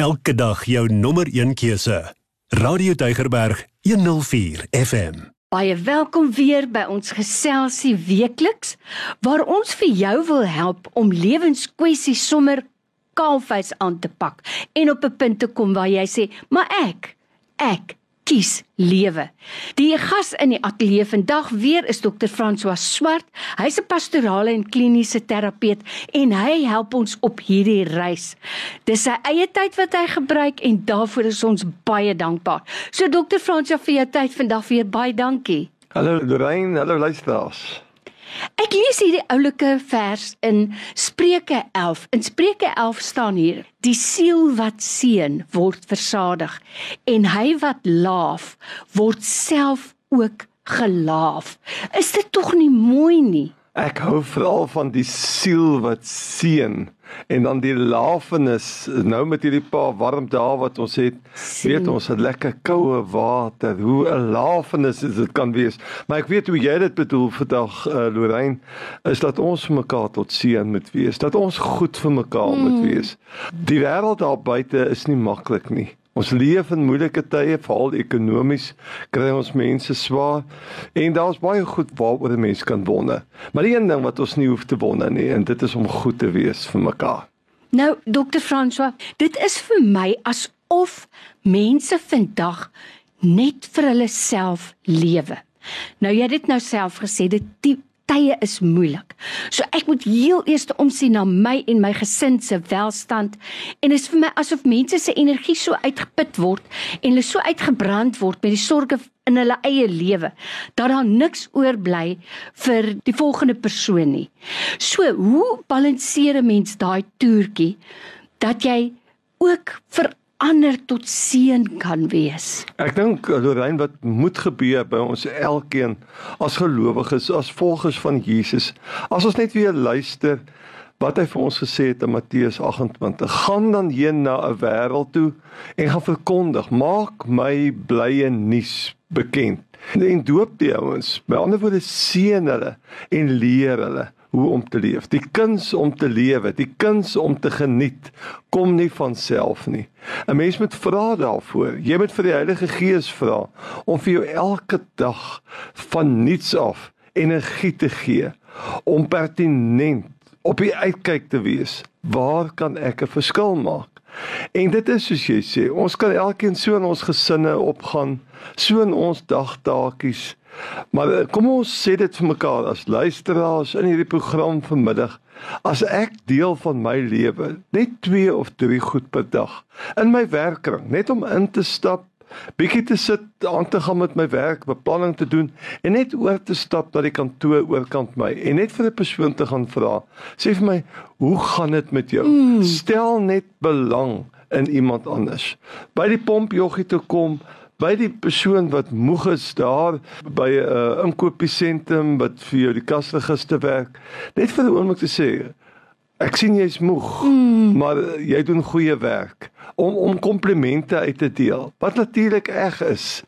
Elke dag jou nommer 1 keuse. Radio Deugerberg 104 FM. Baie welkom weer by ons geselsie weekliks waar ons vir jou wil help om lewenskwessies sommer kaalvuis aan te pak en op 'n punt te kom waar jy sê, "Maar ek, ek kies lewe. Die gas in die ateljee vandag weer is dokter François Swart. Hy's 'n pastorale en kliniese terapeut en hy help ons op hierdie reis. Dis sy eie tyd wat hy gebruik en daarvoor is ons baie dankbaar. So dokter François vir jou tyd vandag weer baie dankie. Hallo Lorraine, hallo luisteraars. Ek lees hierdie oulike vers in Spreuke 11. In Spreuke 11 staan hier: Die siel wat seën word versadig en hy wat laaf word self ook gelaaf. Is dit tog nie mooi nie? Ek hou veral van die siel wat seën en dan die lafenis. Nou met hierdie paar warm dae wat ons het Sien. weet ons het lekker koue water. Hoe 'n lafenis is dit kan wees. Maar ek weet hoe jy dit bedoel vandag uh, Lorraine is dat ons vir mekaar tot seën moet wees. Dat ons goed vir mekaar mm. moet wees. Die wêreld daar buite is nie maklik nie Ons leef in moeilike tye, veral ekonomies kry ons mense swaar en daar's baie goed waaroor 'n mens kan wonder. Maar die een ding wat ons nie hoef te wonder nie, en dit is om goed te wees vir mekaar. Nou, Dr. François, dit is vir my asof mense vandag net vir hulle self lewe. Nou jy het dit nou self gesê, dit tye is moeilik. So ek moet heel eers omsien na my en my gesin se welstand en dit is vir my asof mense se energie so uitgeput word en hulle so uitgebrand word met die sorges in hulle eie lewe dat daar niks oorbly vir die volgende persoon nie. So, hoe balanseer 'n mens daai toertjie dat jy ook vir ander tot seën kan wees. Ek dink Lorraine wat moet gebeur by ons elkeen as gelowiges, as volgers van Jesus. As ons net weer luister wat hy vir ons gesê het in Matteus 28, gaan dan heen na 'n wêreld toe en gaan verkondig, maak my blye nuus bekend. En doop die ouens, by ander woorde seën hulle en leer hulle hoe om te leef. Die kuns om te lewe, die kuns om te geniet kom nie van self nie. 'n Mens moet vra daarvoor. Jy moet vir die Heilige Gees vra om vir jou elke dag van niets af energie te gee om pertinent op die uitkyk te wees. Waar kan ek 'n verskil maak? En dit is soos jy sê, ons kan elkeen so in ons gesinne opgaan, so in ons dagtaakies Maar eh, kom ons sê dit vir mekaar as luisteraars in hierdie program vanmiddag. As ek deel van my lewe net 2 of 3 goed per dag in my werkkring, net om in te stap, bietjie te sit, aan te gaan met my werk, beplanning te doen en net oor te stap na die kantoor oorkant my en net vir 'n persoon te gaan vra. Sê vir my, hoe gaan dit met jou? Mm. Stel net belang in iemand anders. By die pomp joggie toe kom, by die persoon wat moeg is daar by 'n uh, inkopiesentrum wat vir jou die kasregister werk net vir 'n oomblik te sê ek sien jy's moeg mm. maar uh, jy doen goeie werk om om komplimente uit te deel wat natuurlik reg is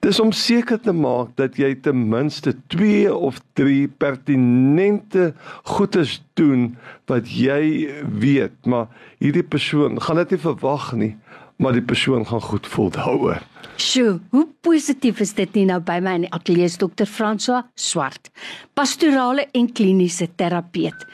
dis om seker te maak dat jy ten minste 2 of 3 pertinente goedes doen wat jy weet maar hierdie persoon gaan dit nie verwag nie maar die persoon gaan goed voel daaroor Sjoe, hoe positief is dit nie nou by my in die ateljee is dokter François Swart, pastorale en kliniese terapeut.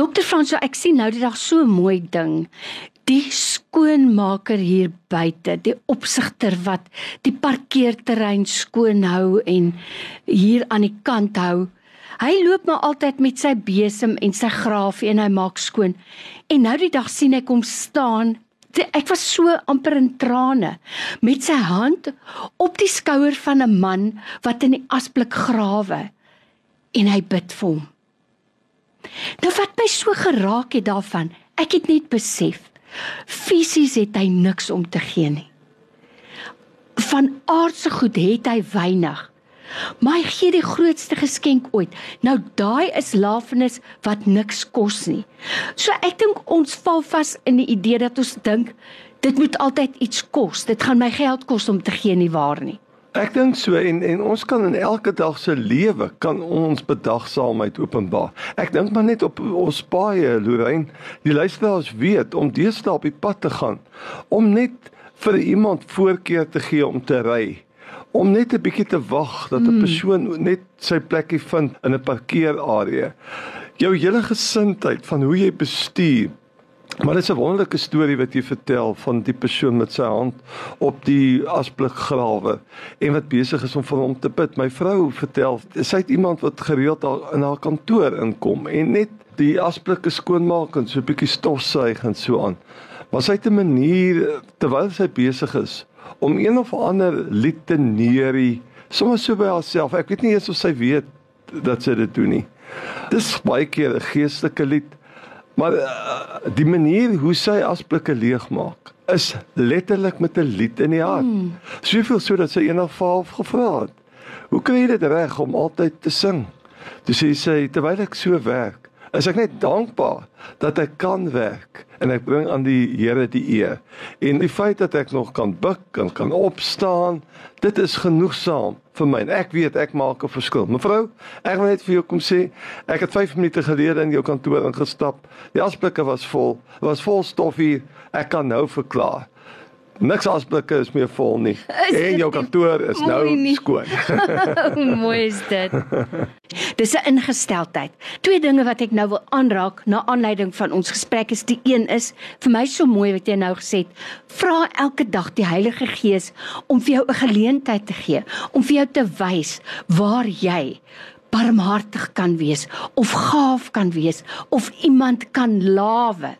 Dokter François, ek sien nou die dag so mooi ding. Die skoonmaker hier buite, die opsigter wat die parkeerterrein skoon hou en hier aan die kant hou. Hy loop maar altyd met sy besem en sy graafie en hy maak skoon. En nou die dag sien ek hom staan ek was so amper in trane met sy hand op die skouer van 'n man wat in die asblik grawe en hy bid vir hom. Nou wat my so geraak het daarvan, ek het net besef fisies het hy niks om te gee nie. Van aardse goed het hy weinig. Maar hy gee die grootste geskenk ooit. Nou daai is lafenis wat niks kos nie. So ek dink ons val vas in die idee dat ons dink dit moet altyd iets kos. Dit gaan my geld kos om te gee nie waar nie. Ek dink so en en ons kan in elke dag se lewe kan ons bedagsaamheid openbaar. Ek dink maar net op ons paaie, Lorraine, die luisteraars weet om deesdae op die pad te gaan, om net vir iemand voorkeur te gee om te ry. Om net 'n bietjie te wag dat 'n mm. persoon net sy plekkie vind in 'n parkeerarea. Jou hele gesindheid van hoe jy bestuur Maar dit is 'n wonderlike storie wat jy vertel van die persoon met sy hand op die asblik grawe en wat besig is om vir hom te bid. My vrou vertel, sy het iemand wat gereeld daar in haar kantoor inkom en net die asblikke skoonmaak en so 'n bietjie stofsuig en so aan. Maar sy het 'n manier terwyl sy besig is om een of ander lied te neerie, sommer so by haarself. Ek weet nie eens of sy weet dat sy dit doen nie. Dis baie keer 'n geestelike lied Maar uh, die manier hoe sy asblikke leegmaak is letterlik met 'n lied in die hart. Mm. Soveel so dat sy eendag vir haar gevra het: "Hoe kry jy dit reg om altyd te sing?" Dis sê sy terwyl ek so werk, is ek net dankbaar dat ek kan werk en ek bring aan die Here die eer. En die feit dat ek nog kan buig en kan opstaan, dit is genoegsaam vir my. Ek weet ek maak 'n verskil. Mevrou, ek wil net vir jou kom sê, ek het 5 minute gelede in jou kantoor ingestap. Die asblikke was vol. Dit was vol stof hier. Ek kan nou verklaar. Niks asblikke is meer vol nie. Is en jou kantoor is nou nie. skoon. Hoe mooi is dit? Dis 'n ingesteldheid. Twee dinge wat ek nou wil aanraak na aanleiding van ons gesprek is die een is vir my so mooi wat jy nou gesê het. Vra elke dag die Heilige Gees om vir jou 'n geleentheid te gee, om vir jou te wys waar jy barmhartig kan wees of gaaf kan wees of iemand kan lawe.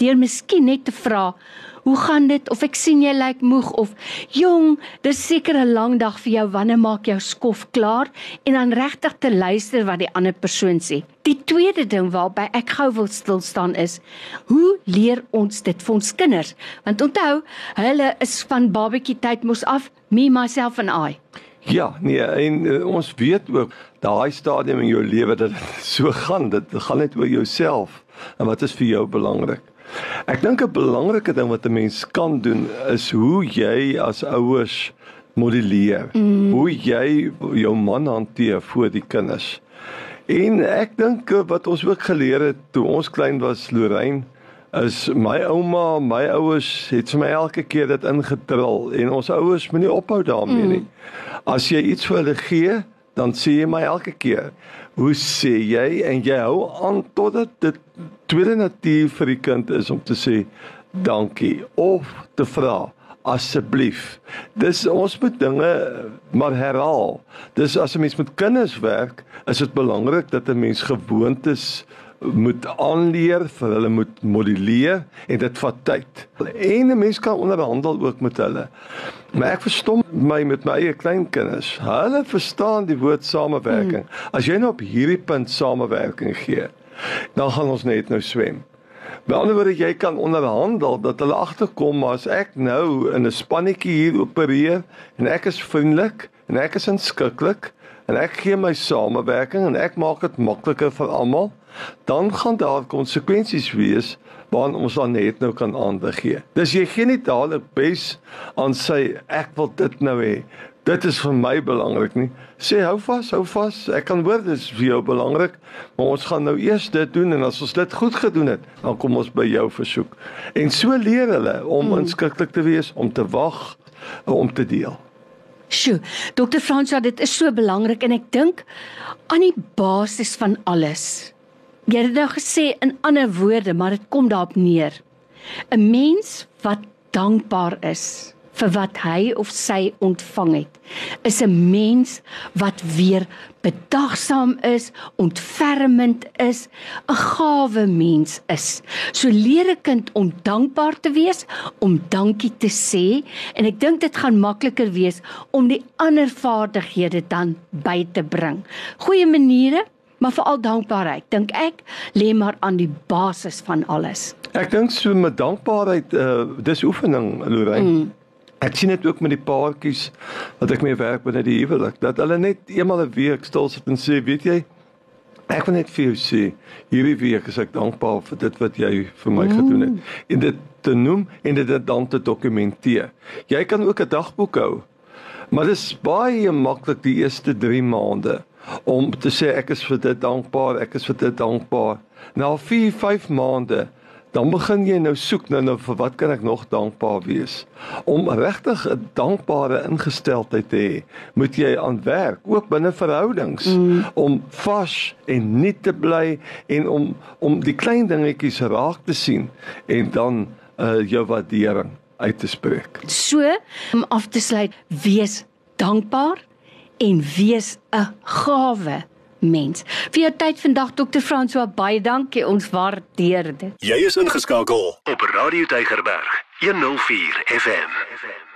Deur miskien net te vra Hoe gaan dit? Of ek sien jy lyk moeg of jong, dis seker 'n lang dag vir jou. Wanneer maak jou skof klaar? En dan regtig te luister wat die ander persoon sê. Die tweede ding waarby ek gou wil stil staan is, hoe leer ons dit vir ons kinders? Want onthou, hulle is van babatjie tyd mos af, me myself and I. Ja, nee, en uh, ons weet ook daai stadium in jou lewe dat dit so gaan, dit gaan net oor jouself en wat is vir jou belangrik. Ek dink 'n belangrike ding wat 'n mens kan doen is hoe jy as ouers modelleer. Mm. Hoe jy jou man hanteer voor die kinders. En ek dink wat ons ook geleer het toe ons klein was, Lorraine, is my ouma, my ouers het vir my elke keer dit ingedrul en ons ouers moenie ophou daarmee mm. nie. As jy iets vir hulle gee, dan sê jy my elke keer, hoe sê jy en jy hou aan totdat dit tweede natuur vir die kind is om te sê dankie of te vra asseblief. Dis ons moet dinge maar herhaal. Dis as 'n mens met kinders werk, is dit belangrik dat 'n mens gewoontes moet aanleer, vir hulle moet modelleer en dit vat tyd. En 'n mens kan onderhandel ook met hulle. Maar ek verstom my met my eie kleinkinders. Hulle verstaan die woord samewerking. Hmm. As jy nou op hierdie punt samewerking gee, dan gaan ons net nou swem. By ander woorde jy kan onderhandel dat hulle agterkom as ek nou in 'n spannetjie hier opereer en ek is vriendelik en ek is inskikkelik en ek gee my samewerking en ek maak dit makliker vir almal dan gaan daar konsekwensies wees waaraan ons dan net nou kan aandag gee. Dis jy gee nie dadelik bes aan sy ek wil dit nou hê. Dit is vir my belangrik nie. Sê hou vas, hou vas. Ek kan hoor dis vir jou belangrik, maar ons gaan nou eers dit doen en as ons dit goed gedoen het, dan kom ons by jou versoek. En so leer hulle om hmm. inskikkelik te wees, om te wag, om te deel. Sjoe, Dr. Fransja, dit is so belangrik en ek dink aan die basis van alles Jy het nou gesê in ander woorde, maar dit kom daarop neer. 'n Mens wat dankbaar is vir wat hy of sy ontvang het, is 'n mens wat weer bedagsaam is, ontfermend is, 'n gawe mens is. So leer 'n kind om dankbaar te wees, om dankie te sê en ek dink dit gaan makliker wees om die ander vaardighede dan by te bring. Goeie maniere maar veral dankbaarheid dink ek lê maar aan die basis van alles. Ek dink so met dankbaarheid uh dis oefening Lorraine. Mm. Ek sien dit ook met die paartjies wat ek mee werk binne die huwelik dat hulle net eenmal 'n week stil sit en sê, weet jy, ek wil net vir jou sê, hierdie week is ek dankbaar vir dit wat jy vir my mm. gedoen het. En dit te noem en dit dan te dokumenteer. Jy kan ook 'n dagboek hou Maar dit is baie maklik die eerste 3 maande om te sê ek is vir dit dankbaar, ek is vir dit dankbaar. Na 4, 5 maande dan begin jy nou soek nou, nou vir wat kan ek nog dankbaar wees? Om regtig 'n dankbare ingesteldheid te hê, moet jy aan werk, ook binne verhoudings, mm. om vas en nuut te bly en om om die klein dingetjies raak te sien en dan uh, jou waardering uit te spreek. So, om af te sluit, wees dankbaar en wees 'n gawe mens. Vir jou tyd vandag Dr. François baie dankie. Ons waardeer dit. Jy is ingeskakel op Radio Deigerberg 104 FM. FM.